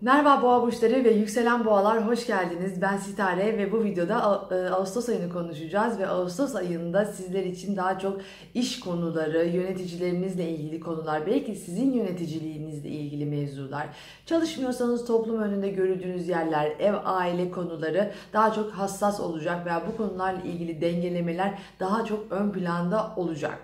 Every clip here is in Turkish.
Merhaba boğa burçları ve yükselen boğalar hoş geldiniz. Ben Sitare ve bu videoda e, Ağustos ayını konuşacağız ve Ağustos ayında sizler için daha çok iş konuları, yöneticilerinizle ilgili konular, belki sizin yöneticiliğinizle ilgili mevzular, çalışmıyorsanız toplum önünde görüldüğünüz yerler, ev, aile konuları daha çok hassas olacak veya bu konularla ilgili dengelemeler daha çok ön planda olacak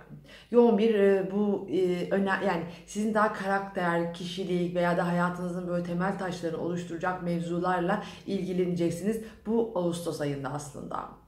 yoğun bir e, bu e, öne yani sizin daha karakter, kişilik veya da hayatınızın böyle temel taşlarını oluşturacak mevzularla ilgileneceksiniz bu Ağustos ayında aslında.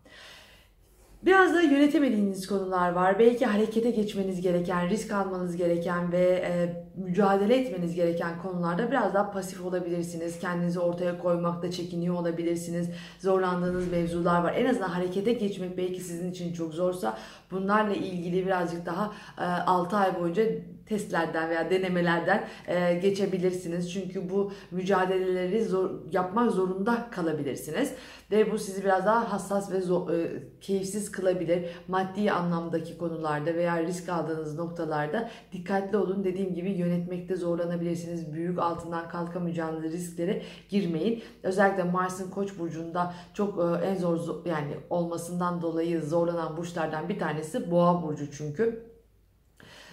Biraz da yönetemediğiniz konular var. Belki harekete geçmeniz gereken, risk almanız gereken ve e, mücadele etmeniz gereken konularda biraz daha pasif olabilirsiniz. Kendinizi ortaya koymakta çekiniyor olabilirsiniz. Zorlandığınız mevzular var. En azından harekete geçmek belki sizin için çok zorsa bunlarla ilgili birazcık daha e, 6 ay boyunca testlerden veya denemelerden e, geçebilirsiniz. Çünkü bu mücadeleleri zor, yapmak zorunda kalabilirsiniz. Ve bu sizi biraz daha hassas ve zor, e, keyifsiz kılabilir. Maddi anlamdaki konularda veya risk aldığınız noktalarda dikkatli olun. Dediğim gibi yönetmekte zorlanabilirsiniz. Büyük altından kalkamayacağınız risklere girmeyin. Özellikle Mars'ın Koç burcunda çok e, en zor yani olmasından dolayı zorlanan burçlardan bir tanesi Boğa burcu çünkü.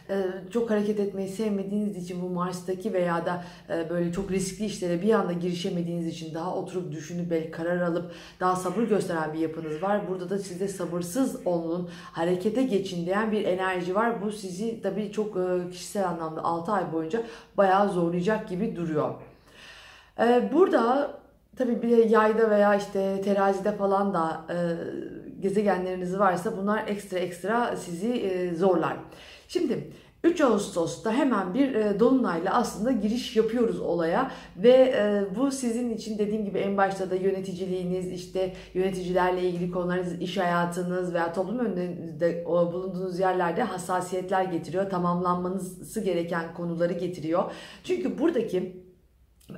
Ee, çok hareket etmeyi sevmediğiniz için bu Mars'taki veya da e, böyle çok riskli işlere bir anda girişemediğiniz için daha oturup düşünüp belki karar alıp daha sabır gösteren bir yapınız var. Burada da sizde sabırsız olun, harekete geçin diyen bir enerji var. Bu sizi tabii çok e, kişisel anlamda 6 ay boyunca bayağı zorlayacak gibi duruyor. Ee, burada tabii bir de yayda veya işte terazide falan da e, gezegenleriniz varsa bunlar ekstra ekstra sizi zorlar. Şimdi 3 Ağustos'ta hemen bir e, dolunayla aslında giriş yapıyoruz olaya ve e, bu sizin için dediğim gibi en başta da yöneticiliğiniz, işte yöneticilerle ilgili konularınız, iş hayatınız veya toplum önünde bulunduğunuz yerlerde hassasiyetler getiriyor. Tamamlanmanızı gereken konuları getiriyor. Çünkü buradaki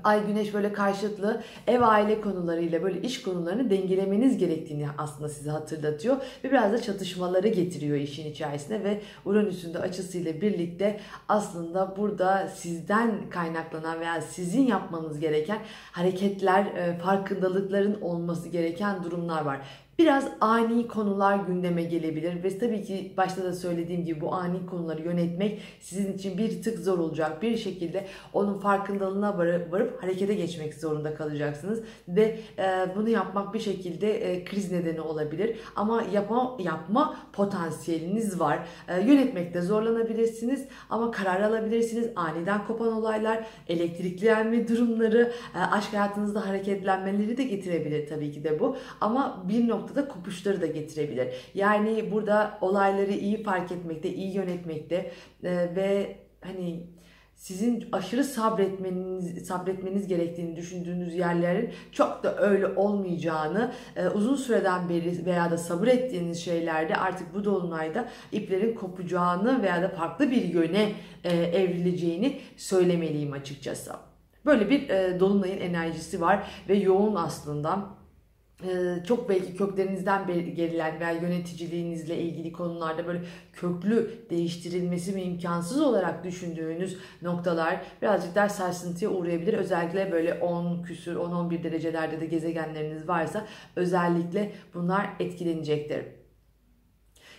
Ay güneş böyle karşıtlı ev aile konularıyla böyle iş konularını dengelemeniz gerektiğini aslında size hatırlatıyor ve biraz da çatışmaları getiriyor işin içerisine ve Uranüs'ün de açısıyla birlikte aslında burada sizden kaynaklanan veya sizin yapmanız gereken hareketler, e, farkındalıkların olması gereken durumlar var. Biraz ani konular gündeme gelebilir ve tabii ki başta da söylediğim gibi bu ani konuları yönetmek sizin için bir tık zor olacak. Bir şekilde onun farkındalığına varıp, harekete geçmek zorunda kalacaksınız ve e, bunu yapmak bir şekilde e, kriz nedeni olabilir. Ama yapma, yapma potansiyeliniz var. E, yönetmekte zorlanabilirsiniz ama karar alabilirsiniz. Aniden kopan olaylar, elektriklenme durumları, e, aşk hayatınızda hareketlenmeleri de getirebilir tabii ki de bu. Ama bir nokta noktada kopuşları da getirebilir. Yani burada olayları iyi fark etmekte, iyi yönetmekte e, ve hani sizin aşırı sabretmeniz sabretmeniz gerektiğini düşündüğünüz yerlerin çok da öyle olmayacağını e, uzun süreden beri veya da sabır ettiğiniz şeylerde artık bu dolunayda iplerin kopacağını veya da farklı bir yöne e, evrileceğini söylemeliyim açıkçası. Böyle bir dolunayın enerjisi var ve yoğun aslında çok belki köklerinizden gerilen veya yöneticiliğinizle ilgili konularda böyle köklü değiştirilmesi mi imkansız olarak düşündüğünüz noktalar birazcık daha sarsıntıya uğrayabilir. Özellikle böyle 10 küsür 10-11 derecelerde de gezegenleriniz varsa özellikle bunlar etkilenecektir.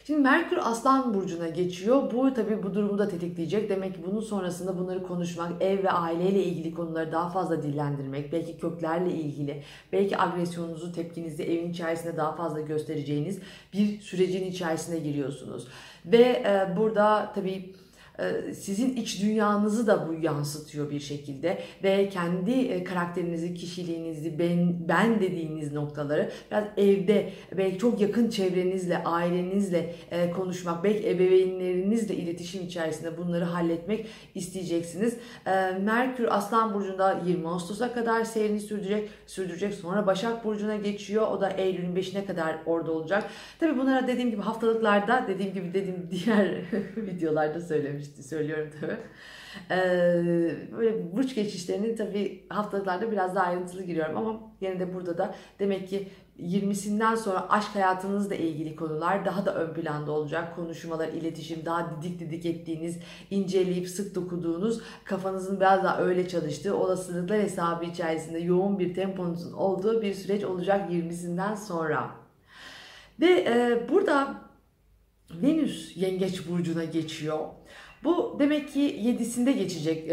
Şimdi Merkür Aslan Burcu'na geçiyor. Bu tabii bu durumu da tetikleyecek. Demek ki bunun sonrasında bunları konuşmak, ev ve aileyle ilgili konuları daha fazla dillendirmek, belki köklerle ilgili, belki agresyonunuzu, tepkinizi evin içerisinde daha fazla göstereceğiniz bir sürecin içerisine giriyorsunuz. Ve e, burada tabii sizin iç dünyanızı da bu yansıtıyor bir şekilde ve kendi e, karakterinizi, kişiliğinizi, ben, ben dediğiniz noktaları biraz evde belki çok yakın çevrenizle, ailenizle e, konuşmak, belki ebeveynlerinizle iletişim içerisinde bunları halletmek isteyeceksiniz. Merkür Aslan Burcu'nda 20 Ağustos'a kadar seyrini sürdürecek, sürdürecek. Sonra Başak Burcu'na geçiyor. O da Eylül'ün 5'ine kadar orada olacak. Tabi bunlara dediğim gibi haftalıklarda, dediğim gibi dediğim diğer videolarda söylemiştim söylüyorum tabii. Ee, böyle burç geçişlerinin tabii haftalıklarda biraz daha ayrıntılı giriyorum ama yine de burada da demek ki 20'sinden sonra aşk hayatınızla ilgili konular daha da ön planda olacak. Konuşmalar, iletişim, daha didik didik ettiğiniz, inceleyip sık dokuduğunuz, kafanızın biraz daha öyle çalıştığı, olasılıklar hesabı içerisinde yoğun bir temponuzun olduğu bir süreç olacak 20'sinden sonra. Ve e, burada Venüs Yengeç Burcu'na geçiyor. Bu demek ki 7'sinde geçecek,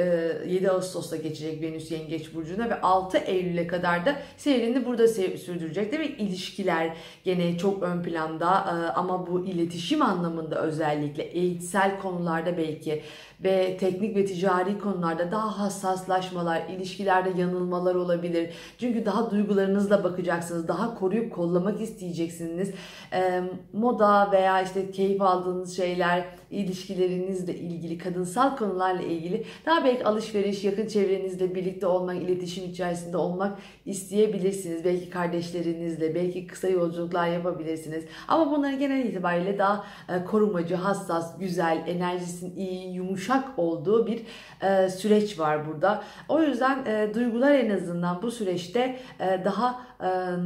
7 e, Ağustos'ta geçecek Venüs Yengeç Burcu'na ve 6 Eylül'e kadar da seyrini burada sürdürecek. Demek ilişkiler gene çok ön planda e, ama bu iletişim anlamında özellikle eğitsel konularda belki ve teknik ve ticari konularda daha hassaslaşmalar, ilişkilerde yanılmalar olabilir. Çünkü daha duygularınızla bakacaksınız, daha koruyup kollamak isteyeceksiniz. E, moda veya işte keyif aldığınız şeyler, ilişkilerinizle ilgili, kadınsal konularla ilgili daha belki alışveriş, yakın çevrenizle birlikte olmak, iletişim içerisinde olmak isteyebilirsiniz. Belki kardeşlerinizle, belki kısa yolculuklar yapabilirsiniz. Ama bunların genel itibariyle daha e, korumacı, hassas, güzel, enerjisinin iyi, yumuşak olduğu bir e, süreç var burada. O yüzden e, duygular en azından bu süreçte daha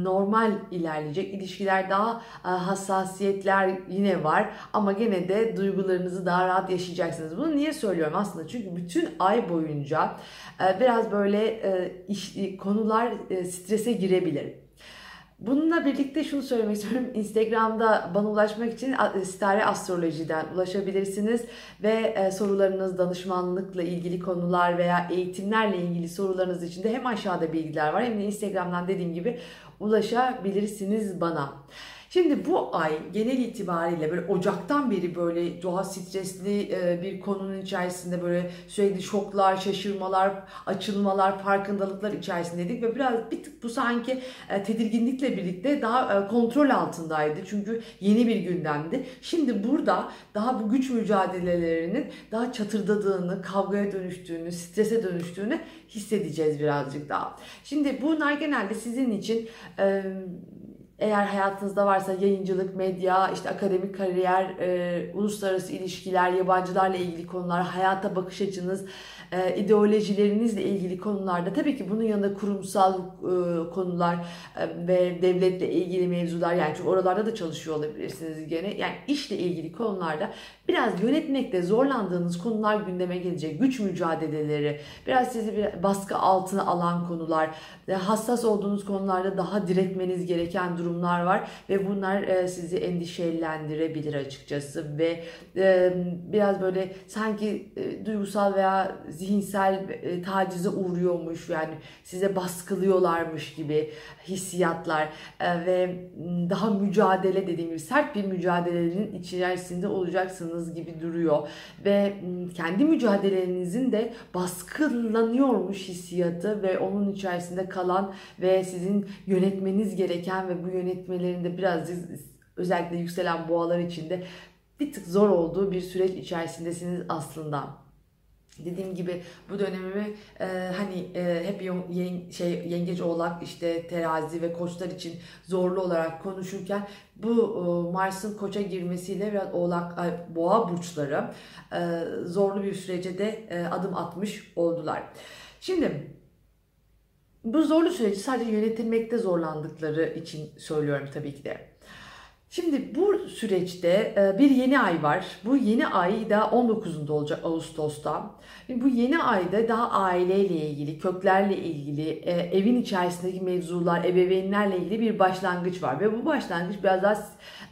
normal ilerleyecek. İlişkiler daha hassasiyetler yine var ama gene de duygularınızı daha rahat yaşayacaksınız. Bunu niye söylüyorum aslında? Çünkü bütün ay boyunca biraz böyle iş, konular strese girebilir. Bununla birlikte şunu söylemek istiyorum. Instagram'da bana ulaşmak için Stare Astroloji'den ulaşabilirsiniz ve e, sorularınız, danışmanlıkla ilgili konular veya eğitimlerle ilgili sorularınız için de hem aşağıda bilgiler var hem de Instagram'dan dediğim gibi ulaşabilirsiniz bana. Şimdi bu ay genel itibariyle böyle Ocak'tan beri böyle doğa stresli e, bir konunun içerisinde böyle sürekli şoklar, şaşırmalar, açılmalar, farkındalıklar içerisindeydik ve biraz bir tık bu sanki e, tedirginlikle birlikte daha e, kontrol altındaydı. Çünkü yeni bir gündemdi. Şimdi burada daha bu güç mücadelelerinin daha çatırdadığını, kavgaya dönüştüğünü, strese dönüştüğünü hissedeceğiz birazcık daha. Şimdi bunlar genelde sizin için eğer hayatınızda varsa yayıncılık, medya, işte akademik kariyer, e, uluslararası ilişkiler, yabancılarla ilgili konular, hayata bakış açınız, e, ideolojilerinizle ilgili konularda tabii ki bunun yanında kurumsal e, konular e, ve devletle ilgili mevzular yani çünkü oralarda da çalışıyor olabilirsiniz gene. Yani işle ilgili konularda biraz yönetmekte zorlandığınız konular gündeme gelecek. Güç mücadeleleri, biraz sizi bir baskı altına alan konular, e, hassas olduğunuz konularda daha diretmeniz gereken durumlar var ve bunlar e, sizi endişelendirebilir açıkçası ve e, biraz böyle sanki duygusal veya zihinsel e, tacize uğruyormuş yani size baskılıyorlarmış gibi hissiyatlar e, ve daha mücadele dediğim gibi sert bir mücadelenin içerisinde olacaksınız gibi duruyor ve kendi mücadelenizin de baskılanıyormuş hissiyatı ve onun içerisinde kalan ve sizin yönetmeniz gereken ve bu yönetmelerin de biraz özellikle yükselen boğalar içinde bir tık zor olduğu bir süreç içerisindesiniz aslında. Dediğim gibi bu dönemimi e, hani e, hep yen, şey yengeç oğlak işte terazi ve koçlar için zorlu olarak konuşurken bu e, Mars'ın koça girmesiyle biraz oğlak ay, boğa burçları e, zorlu bir sürece de e, adım atmış oldular. Şimdi bu zorlu süreci sadece yönetilmekte zorlandıkları için söylüyorum tabii ki de. Şimdi bu süreçte e, bir yeni ay var. Bu yeni ay da 19'unda olacak Ağustos'ta. Bu yeni ayda daha aileyle ilgili, köklerle ilgili, e, evin içerisindeki mevzular, ebeveynlerle ilgili bir başlangıç var. Ve bu başlangıç biraz daha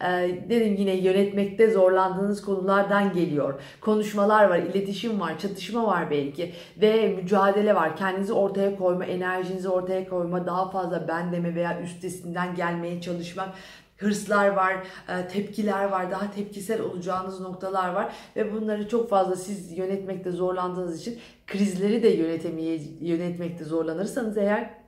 e, dedim yine yönetmekte zorlandığınız konulardan geliyor. Konuşmalar var, iletişim var, çatışma var belki ve mücadele var. Kendinizi ortaya koyma, enerjinizi ortaya koyma, daha fazla ben deme veya üstesinden gelmeye çalışmak hırslar var, e, tepkiler var, daha tepkisel olacağınız noktalar var. Ve bunları çok fazla siz yönetmekte zorlandığınız için krizleri de yönetemeye yönetmekte zorlanırsanız eğer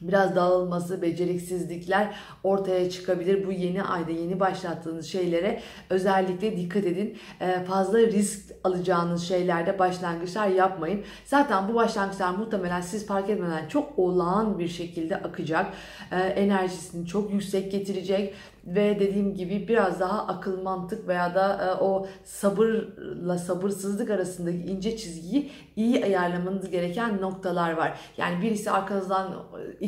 biraz dağılması, beceriksizlikler ortaya çıkabilir. Bu yeni ayda yeni başlattığınız şeylere özellikle dikkat edin. Ee, fazla risk alacağınız şeylerde başlangıçlar yapmayın. Zaten bu başlangıçlar muhtemelen siz fark etmeden çok olağan bir şekilde akacak. Ee, enerjisini çok yüksek getirecek ve dediğim gibi biraz daha akıl mantık veya da e, o sabırla sabırsızlık arasındaki ince çizgiyi iyi ayarlamanız gereken noktalar var. Yani birisi arkanızdan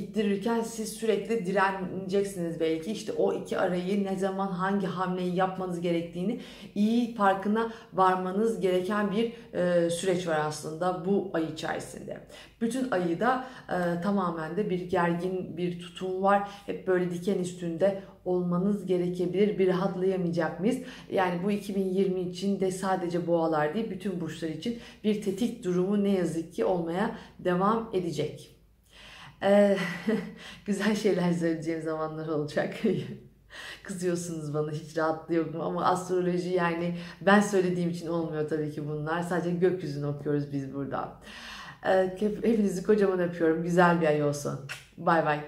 ittirirken siz sürekli direneceksiniz belki. İşte o iki arayı ne zaman hangi hamleyi yapmanız gerektiğini iyi farkına varmanız gereken bir e, süreç var aslında bu ay içerisinde. Bütün ayı da e, tamamen de bir gergin bir tutum var. Hep böyle diken üstünde olmanız gerekebilir. Bir rahatlayamayacak mıyız? Yani bu 2020 için de sadece boğalar değil bütün burçlar için bir tetik durumu ne yazık ki olmaya devam edecek. Güzel şeyler söyleyeceğim zamanlar olacak. Kızıyorsunuz bana hiç rahatlıyorum ama astroloji yani ben söylediğim için olmuyor tabii ki bunlar. Sadece gökyüzünü okuyoruz biz burada. Hepinizi kocaman öpüyorum. Güzel bir ay olsun. Bay bay.